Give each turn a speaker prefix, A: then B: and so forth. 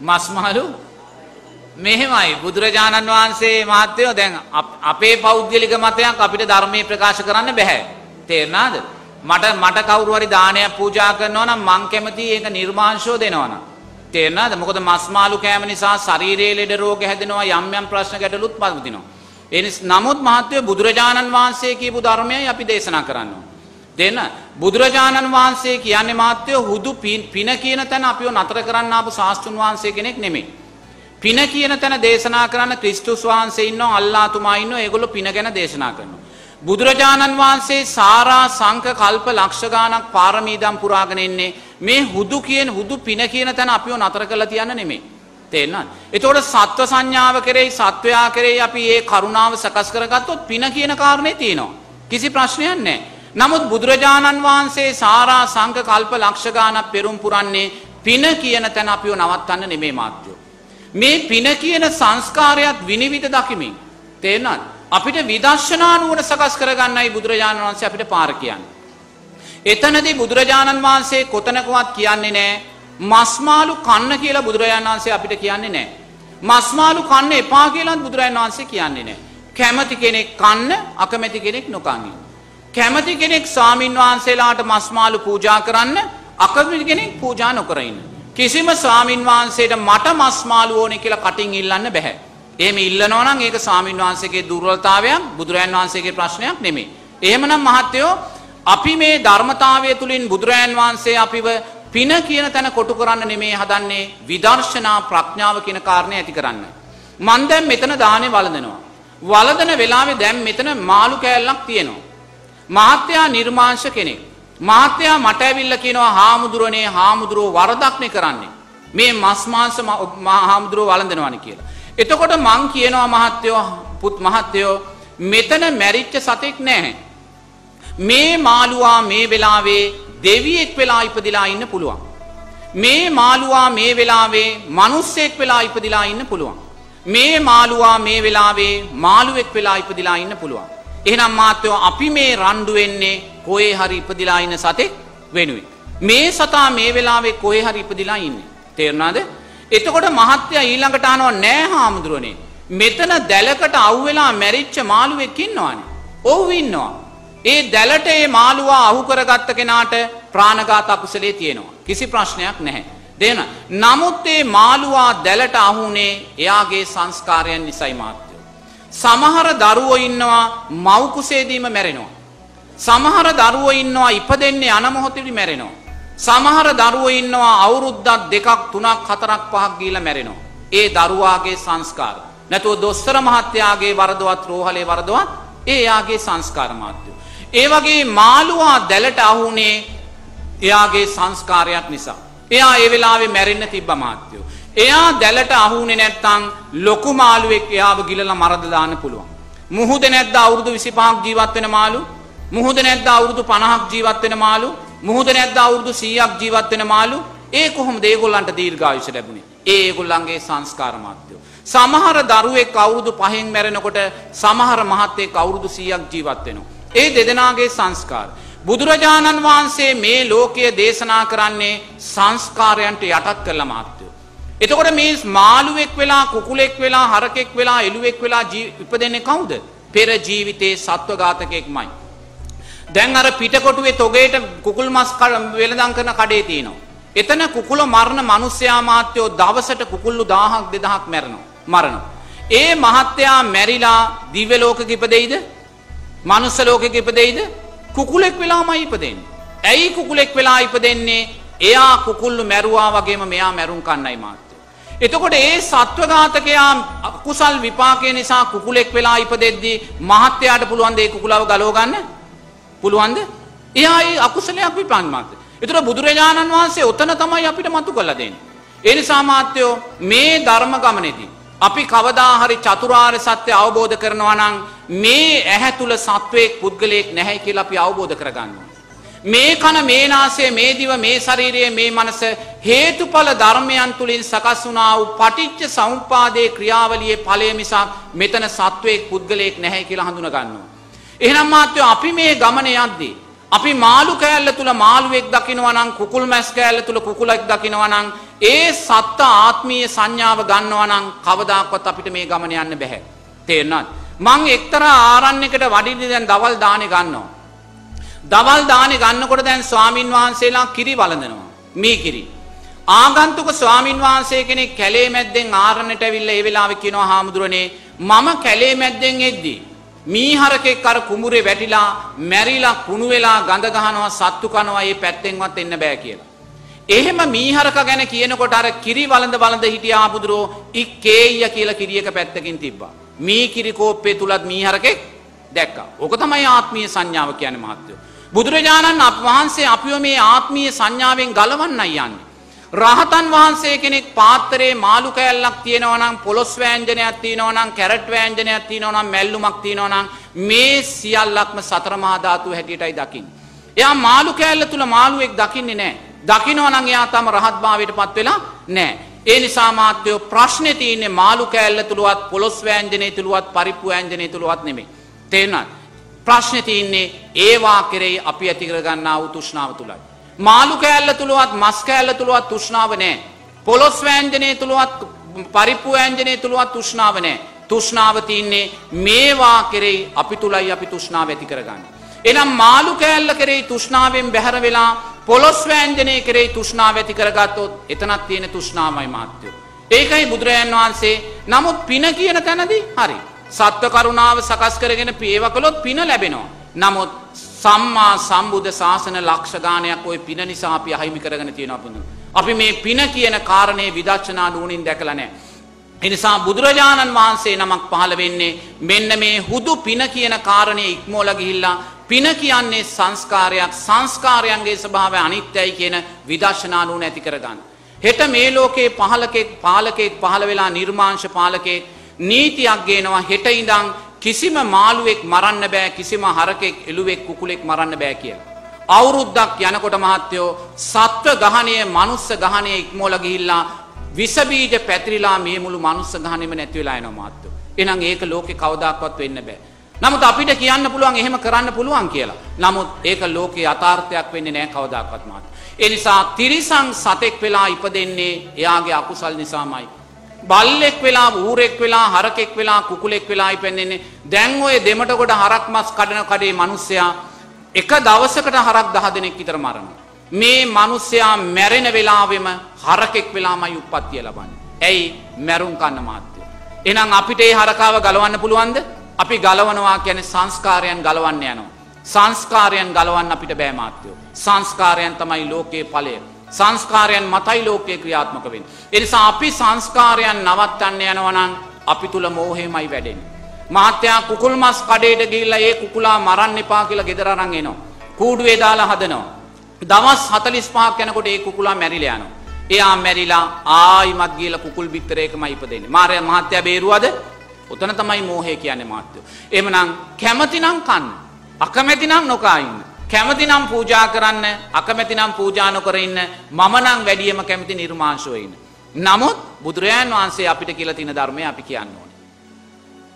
A: මස්මාලු මෙහෙමයි බුදුරජාණන් වහන්සේ මහත්තයෝ දැන් අපේ පෞද්ගලික මතයක් අපිට ධර්මයේ ප්‍රකාශ කරන්න බෑ. තේරුණාද? මට මට කවුරු හරි දානයක් පූජා කරනවා නම් මං කැමති ඒක නිර්මාංශෝ දෙනවා නම්. තේරුණාද? මොකද මස් මාළු කෑම නිසා ශරීරයේ ලෙඩ රෝග හැදෙනවා යම් යම් ප්‍රශ්න ගැටලුත් පවතිනවා. ඒ නමුත් මහත්වය බුදුරජාණන් වහන්සේ කියපු ධර්මයයි අපි දේශනා කරන්නේ. දෙන්න බුදුරජාණන් වහන්සේ කියන්නේ මාත්‍යය හුදු පින කියන තැන අපිව නතර කරන්න ආපු ශාස්ත්‍රුන් වහන්සේ කෙනෙක් නෙමෙයි. පින කියන තැන දේශනා කරන්න ක්‍රිස්තුස් වහන්සේ ඉන්නවා අල්ලාතුමා ඉන්නවා ඒගොල්ලෝ පින ගැන දේශනා කරනවා. බුදුරජාණන් වහන්සේ සාරා සංක කල්ප ලක්ෂ ගාණක් පාරමීදම් පුරාගෙන ඉන්නේ මේ හුදු කියන හුදු පින කියන තැන අපිව නතර කරලා තියන්න නෙමෙයි. තේරෙනවද? එතකොට සත්ව සංඥාව කෙරෙහි සත්වයා කෙරෙහි අපි ඒ කරුණාව සකස් කරගත්තොත් පින කියන කාරණේ තියෙනවා. කිසි ප්‍රශ්නයක් නැහැ. නමුත් බුදුරජාණන් වහන්සේ සාරා සංක කල්ප ලක්ෂ ගාණක් පෙරම් පුරන්නේ පින කියන තැන අපිව නවත්තන්න නෙමෙයි මාත්‍යෝ. මේ පින කියන සංස්කාරයත් විනිවිද දකිමින් තේරෙනවද? අපිට විදර්ශනා නුවණ සකස් කරගන්නයි බුදුරජාණන් වහන්සේ අපිට පාර කියන්නේ. එතනදී බුදුරජාණන් වහන්සේ කොතනකවත් කියන්නේ නැහැ මස්මාලු කන්න කියලා බුදුරජාණන් වහන්සේ අපිට කියන්නේ නැහැ. මස්මාලු කන්න එපා කියලාත් බුදුරජාණන් වහන්සේ කියන්නේ නැහැ. කැමති කෙනෙක් කන්න අකමැති කෙනෙක් නොකන් කැමති කෙනෙක් ස්වාමින් වහන්සේලාට මස්මාලු පූජා කරන්න අකමැති කෙනෙක් පූජා නොකර ඉන්න. කිසිම ස්වාමින් වහන්සේට මට මස්මාලු ඕනේ කියලා කටින් ඉල්ලන්න බෑ. එහෙම ඉල්ලනවා නම් ඒක ස්වාමින් වහන්සේගේ දුර්වලතාවයක් බුදුරජාන් වහන්සේගේ ප්‍රශ්නයක් නෙමෙයි. එහෙමනම් මහත්තයෝ අපි මේ ධර්මතාවය තුලින් බුදුරජාන් වහන්සේ අපිව පින කියන තැන කොටු කරන්න නෙමේ හදන්නේ විදර්ශනා ප්‍රඥාව කියන කාරණය ඇති කරන්න. මන් දැන් මෙතන දානේ වළඳනවා. වළඳන වෙලාවේ දැන් මෙතන මාළු කෑල්ලක් තියෙනවා. මහත්තයා නිර්මාංශ කෙනෙක්. මහත්තයා මට ඇවිල්ලා කියනවා හාමුදුරනේ හාමුදුරුවෝ වරදක්නේ කරන්නේ. මේ මස් මාංශ හාමුදුරුවෝ වළඳනවානේ කියලා. එතකොට මං කියනවා මහත්තයෝ පුත් මහත්තයෝ මෙතන මැරිච්ච සතෙක් නැහැ. මේ මාළුවා මේ වෙලාවේ දෙවියෙක් වෙලා ඉපදිලා ඉන්න පුළුවන්. මේ මාළුවා මේ වෙලාවේ මිනිස්සෙක් වෙලා ඉපදිලා ඉන්න පුළුවන්. මේ මාළුවා මේ වෙලාවේ මාළුවෙක් වෙලා ඉපදිලා ඉන්න පුළුවන්. එහෙනම් මාත්‍යෝ අපි මේ රණ්ඩු වෙන්නේ කොහේ හරි ඉපදිලා ඉන්න සතෙක් වෙනුවෙන්. මේ සතා මේ වෙලාවේ කොහේ හරි ඉපදිලා ඉන්නේ. තේරුණාද? එතකොට මහත්තයා ඊළඟට අහනවා නෑ හාමුදුරනේ. මෙතන දැලකට අවුවෙලා මැරිච්ච මාළුවෙක් ඉන්නවානේ. ඔව් ඉන්නවා. ඒ දැලට ඒ මාළුවා අහු කරගත්ත කෙනාට ප්‍රාණඝාත අකුසලයේ තියෙනවා. කිසි ප්‍රශ්නයක් නැහැ. දෙන. නමුත් ඒ මාළුවා දැලට අහුනේ එයාගේ සංස්කාරයන් නිසයි මාත්‍යෝ. සමහර දරුවෝ ඉන්නවා මව් කුසේදීම මැරෙනවා. සමහර දරුවෝ ඉන්නවා ඉපදෙන්නේ යන මොහොතේදී මැරෙනවා. සමහර දරුවෝ ඉන්නවා අවුරුද්දක් දෙකක් තුනක් හතරක් පහක් ගිහිල්ලා මැරෙනවා. ඒ දරුවාගේ සංස්කාර. නැතුව දොස්තර මහත්තයාගේ වරදවත් රෝහලේ වරදවත් ඒ යාගේ සංස්කාර මාත්‍යෝ. ඒ වගේ මාළුවා දැලට අහුනේ එයාගේ සංස්කාරයක් නිසා. එයා ඒ වෙලාවේ මැරෙන්න තිබ්බ මාත්‍යෝ. එයා දැලට අහුනේ නැත්තම් ලොකු මාළුවෙක් එයාව ගිලලා මරද දාන්න පුළුවන්. මුහුද නැද්ද අවුරුදු 25ක් ජීවත් වෙන මාළු? මුහුද නැද්ද අවුරුදු 50ක් ජීවත් වෙන මාළු? මුහුද නැද්ද අවුරුදු 100ක් ජීවත් වෙන මාළු? ඒ කොහොමද ඒගොල්ලන්ට දීර්ඝායුෂ ලැබුණේ? ඒ ඒගොල්ලන්ගේ සංස්කාර මාත්‍යෝ. සමහර දරුවෙක් අවුරුදු 5න් මැරෙනකොට සමහර මහත්තයෙක් අවුරුදු 100ක් ජීවත් වෙනවා. ඒ දෙදෙනාගේ සංස්කාර. බුදුරජාණන් වහන්සේ මේ ලෝකය දේශනා කරන්නේ සංස්කාරයන්ට යටත් කරලා මාත්‍යයෝ. එතකොට මේ මාළුවෙක් වෙලා කුකුලෙක් වෙලා හරකෙක් වෙලා එළුවෙක් වෙලා ඉපදෙන්නේ කවුද? පෙර ජීවිතේ සත්වඝාතකයෙක්මයි. දැන් අර පිටකොටුවේ තොගේට කුකුල් මස් වෙළඳම් කරන කඩේ තියෙනවා. එතන කුකුල මරණ මිනිස්යා මාත්‍යෝ දවසට කුකුල්ලු 1000ක් 2000ක් මැරෙනවා. මරනවා. ඒ මහත්තයා මැරිලා දිව්‍ය ලෝකෙක ඉපදෙයිද? මනුස්ස ලෝකෙක ඉපදෙයිද? කුකුලෙක් වෙලාමයි ඉපදෙන්නේ. ඇයි කුකුලෙක් වෙලා ඉපදෙන්නේ? එයා කුකුල්ලු මැරුවා වගේම මෙයා මැරුම් කන්නයි මාත්‍යෝ. එතකොට ඒ සත්වඝාතකයා කුසල් විපාකය නිසා කුකුලෙක් වෙලා ඉපදෙද්දී මහත්තයාට පුළුවන් දේ කුකුලව ගලව ගන්න? පුළුවන්ද? එයා ඒ අකුසලයක් විපාක මාත්‍ය. ඒතර බුදුරජාණන් වහන්සේ ඔතන තමයි අපිට මතු කළ දෙන්නේ. ඒ නිසා මාත්‍යෝ මේ ධර්ම ගමනේදී අපි කවදා හරි චතුරාර්ය සත්‍ය අවබෝධ කරනවා නම් මේ ඇහැ තුල සත්වයක් පුද්ගලයෙක් නැහැ කියලා අපි අවබෝධ කරගන්නවා. මේ කන මේ නාසය මේ දිව මේ ශරීරය මේ මනස හේතුඵල ධර්මයන් තුලින් සකස් වුණා වූ පටිච්ච සමුප්පාදේ ක්‍රියාවලියේ ඵලය මිසක් මෙතන සත්වයක් පුද්ගලයෙක් නැහැ කියලා හඳුනා ගන්නවා. එහෙනම් මාත්‍යෝ අපි මේ ගමන යද්දී අපි මාළු කෑල්ල තුල මාළුවෙක් දකිනවා නම් කුකුල් මැස් කෑල්ල තුල කුකුලෙක් දකිනවා නම් ඒ සත්ත ආත්මීය සංඥාව ගන්නවා නම් කවදාකවත් අපිට මේ ගමන යන්න බෑ. තේරුණාද? මං එක්තරා ආරණ්‍යයකට වඩින්න දැන් දවල් දානේ ගන්නවා. දවල් දානේ ගන්නකොට දැන් ස්වාමින් වහන්සේලා කිරි වළඳනවා. මේ කිරි. ආගන්තුක ස්වාමින් වහන්සේ කෙනෙක් කැලේ මැද්දෙන් ආරණ්‍යට ඇවිල්ලා ඒ වෙලාවේ කියනවා හාමුදුරනේ මම කැලේ මැද්දෙන් එද්දී මීහරකෙක් අර කුඹුරේ වැටිලා මැරිලා කුණු වෙලා ගඳ ගහනවා සත්තු කනවා මේ පැත්තෙන්වත් එන්න බෑ කියලා. එහෙම මීහරක ගැන කියනකොට අර කිරි වළඳ වළඳ හිටිය ආබුදුරෝ ඉක්කේය කියලා කිරියක පැත්තකින් තිබ්බා. මී කිරි කෝප්පේ තුලත් මීහරකෙක් දැක්කා. ඕක තමයි ආත්මීය සංඥාව කියන්නේ මහත්තයෝ. බුදුරජාණන් අප වහන්සේ අපිව මේ ආත්මීය සංඥාවෙන් ගලවන්නයි යන්නේ. රහතන් වහන්සේ කෙනෙක් පාත්තරේ මාළු කෑල්ලක් තියෙනවා නම් පොලොස් වෑංජනයක් තියෙනවා නම් කැරට් වෑංජනයක් තියෙනවා නම් මැල්ලුමක් තියෙනවා නම් මේ සියල්ලක්ම සතර මහා ධාතු හැටියටයි දකින්නේ. එයා මාළු කෑල්ල තුල මාළුවෙක් දකින්නේ නැහැ. දකිනවා නම් එයා තම රහත්භාවයට පත් වෙලා නැහැ. ඒ නිසා මාත්‍යෝ ප්‍රශ්නේ තියෙන්නේ මාළු කෑල්ල තුලවත් පොලොස් වෑංජනේ තුලවත් පරිප්පු වෑංජනේ තුලවත් නෙමෙයි. තේරුණාද? ප්‍රශ්නේ තියෙන්නේ ඒවා කෙරෙහි අපි ඇති කරගන්නා වූ තෘෂ්ණාව තුලයි. මාළු කෑල්ල තුලවත් මස් කෑල්ල තුලවත් තෘෂ්ණාව නැහැ. පොලොස් වෑංජනේ තුලවත් පරිප්පු වෑංජනේ තුලවත් තෘෂ්ණාව නැහැ. තෘෂ්ණාව තියන්නේ මේවා කෙරෙහි අපි තුලයි අපි තෘෂ්ණාව ඇති කරගන්නේ. එනම් මාළු කෑල්ල කෙරෙහි තෘෂ්ණාවෙන් බැහැර වෙලා පොළොස් වෑංජනය කෙරෙහි තෘෂ්ණාව ඇති කරගත්තොත් එතනත් තියෙන තෘෂ්ණාවයි මාත්‍යෝ. ඒකයි බුදුරජාන් වහන්සේ නමුත් පින කියන තැනදී හරි. සත්ව කරුණාව සකස් කරගෙන පේව කළොත් පින ලැබෙනවා. නමුත් සම්මා සම්බුද්ධ ශාසන ලක්ෂ ගානයක් ওই පින නිසා අපි අහිමි කරගෙන තියෙනවා බුදුන්. අපි මේ පින කියන කාරණේ විදර්ශනා නුවණින් දැකලා නැහැ. එනිසා බුදුරජාණන් වහන්සේ නමක් පහළ වෙන්නේ මෙන්න මේ හුදු පින කියන කාරණය ඉක්මෝල ගිහිල්ලා පින කියන්නේ සංස්කාරයක් සංස්කාරයන්ගේ ස්වභාවය අනිත්‍යයි කියන විදර්ශනා නුවණ ඇති කරගන්න. හෙට මේ ලෝකේ පහලකෙක් පාලකෙක් පහළ වෙලා නිර්මාංශ පාලකෙක් නීතියක් ගේනවා හෙට ඉඳන් කිසිම මාළුවෙක් මරන්න බෑ කිසිම හරකෙක් එළුවෙක් කුකුලෙක් මරන්න බෑ කියලා. අවුරුද්දක් යනකොට මහත්තයෝ සත්ව ගහනය මනුස්ස ගහනය ඉක්මෝල ගිහිල්ලා විසබීජ පැතිරිලා මේ මුළු මනුස්ස ගහනෙම නැති වෙලා යනවා මහත්තයෝ. එහෙනම් ඒක ලෝකේ කවදාකවත් වෙන්න බෑ. නමුත් අපිට කියන්න පුළුවන් එහෙම කරන්න පුළුවන් කියලා. නමුත් ඒක ලෝකේ යථාර්ථයක් වෙන්නේ නැහැ කවදාකවත් මාත්. ඒ නිසා තිරිසන් සතෙක් වෙලා ඉපදෙන්නේ එයාගේ අකුසල් නිසාමයි. බල්ලෙක් වෙලා ඌරෙක් වෙලා හරකෙක් වෙලා කුකුලෙක් වෙලා ඉපැන්නෙන්නේ දැන් ඔය දෙමට කොට හරක් මස් කඩන කඩේ මිනිස්සයා එක දවසකට හරක් 10 දෙනෙක් විතර මරනවා. මේ මිනිස්සයා මැරෙන වෙලාවෙම හරකෙක් වෙලාමයි උප්පත්තිය ලබන්නේ. ඇයි මැරුම් කන්න මාත්‍ය. එහෙනම් අපිට මේ හරකාව ගලවන්න පුළුවන්ද? අපි ගලවනවා කියන්නේ සංස්කාරයන් ගලවන්න යනවා. සංස්කාරයන් ගලවන්න අපිට බෑ මාත්‍යෝ. සංස්කාරයන් තමයි ලෝකයේ ඵලය. සංස්කාරයන් මතයි ලෝකයේ ක්‍රියාත්මක වෙන්නේ. ඒ නිසා අපි සංස්කාරයන් නවත්තන්න යනවා නම් අපි තුල මෝහයමයි වැඩෙන්නේ. මහත්යා කුකුල් මස් කඩේට ගිහිල්ලා ඒ කුකුලා මරන්න එපා කියලා ගෙදර අරන් එනවා. කූඩුවේ දාලා හදනවා. දවස් 45ක් යනකොට ඒ කුකුලා මැරිලා යනවා. එයා මැරිලා ආයිමත් ගිහලා කුකුල් බිත්තරයකමයි ඉපදෙන්නේ. මාර්යා මහත්යා බේරුවද? ඔතන තමයි මෝහය කියන්නේ මාත්‍යෝ. එහෙමනම් කැමතිනම් කන්න. අකමැතිනම් නොකා ඉන්න. කැමතිනම් පූජා කරන්න, අකමැතිනම් පූජා නොකර ඉන්න. මම නම් වැඩියම කැමති නිර්මාංශව ඉන්න. නමුත් බුදුරජාන් වහන්සේ අපිට කියලා තියෙන ධර්මය අපි කියන්න ඕන.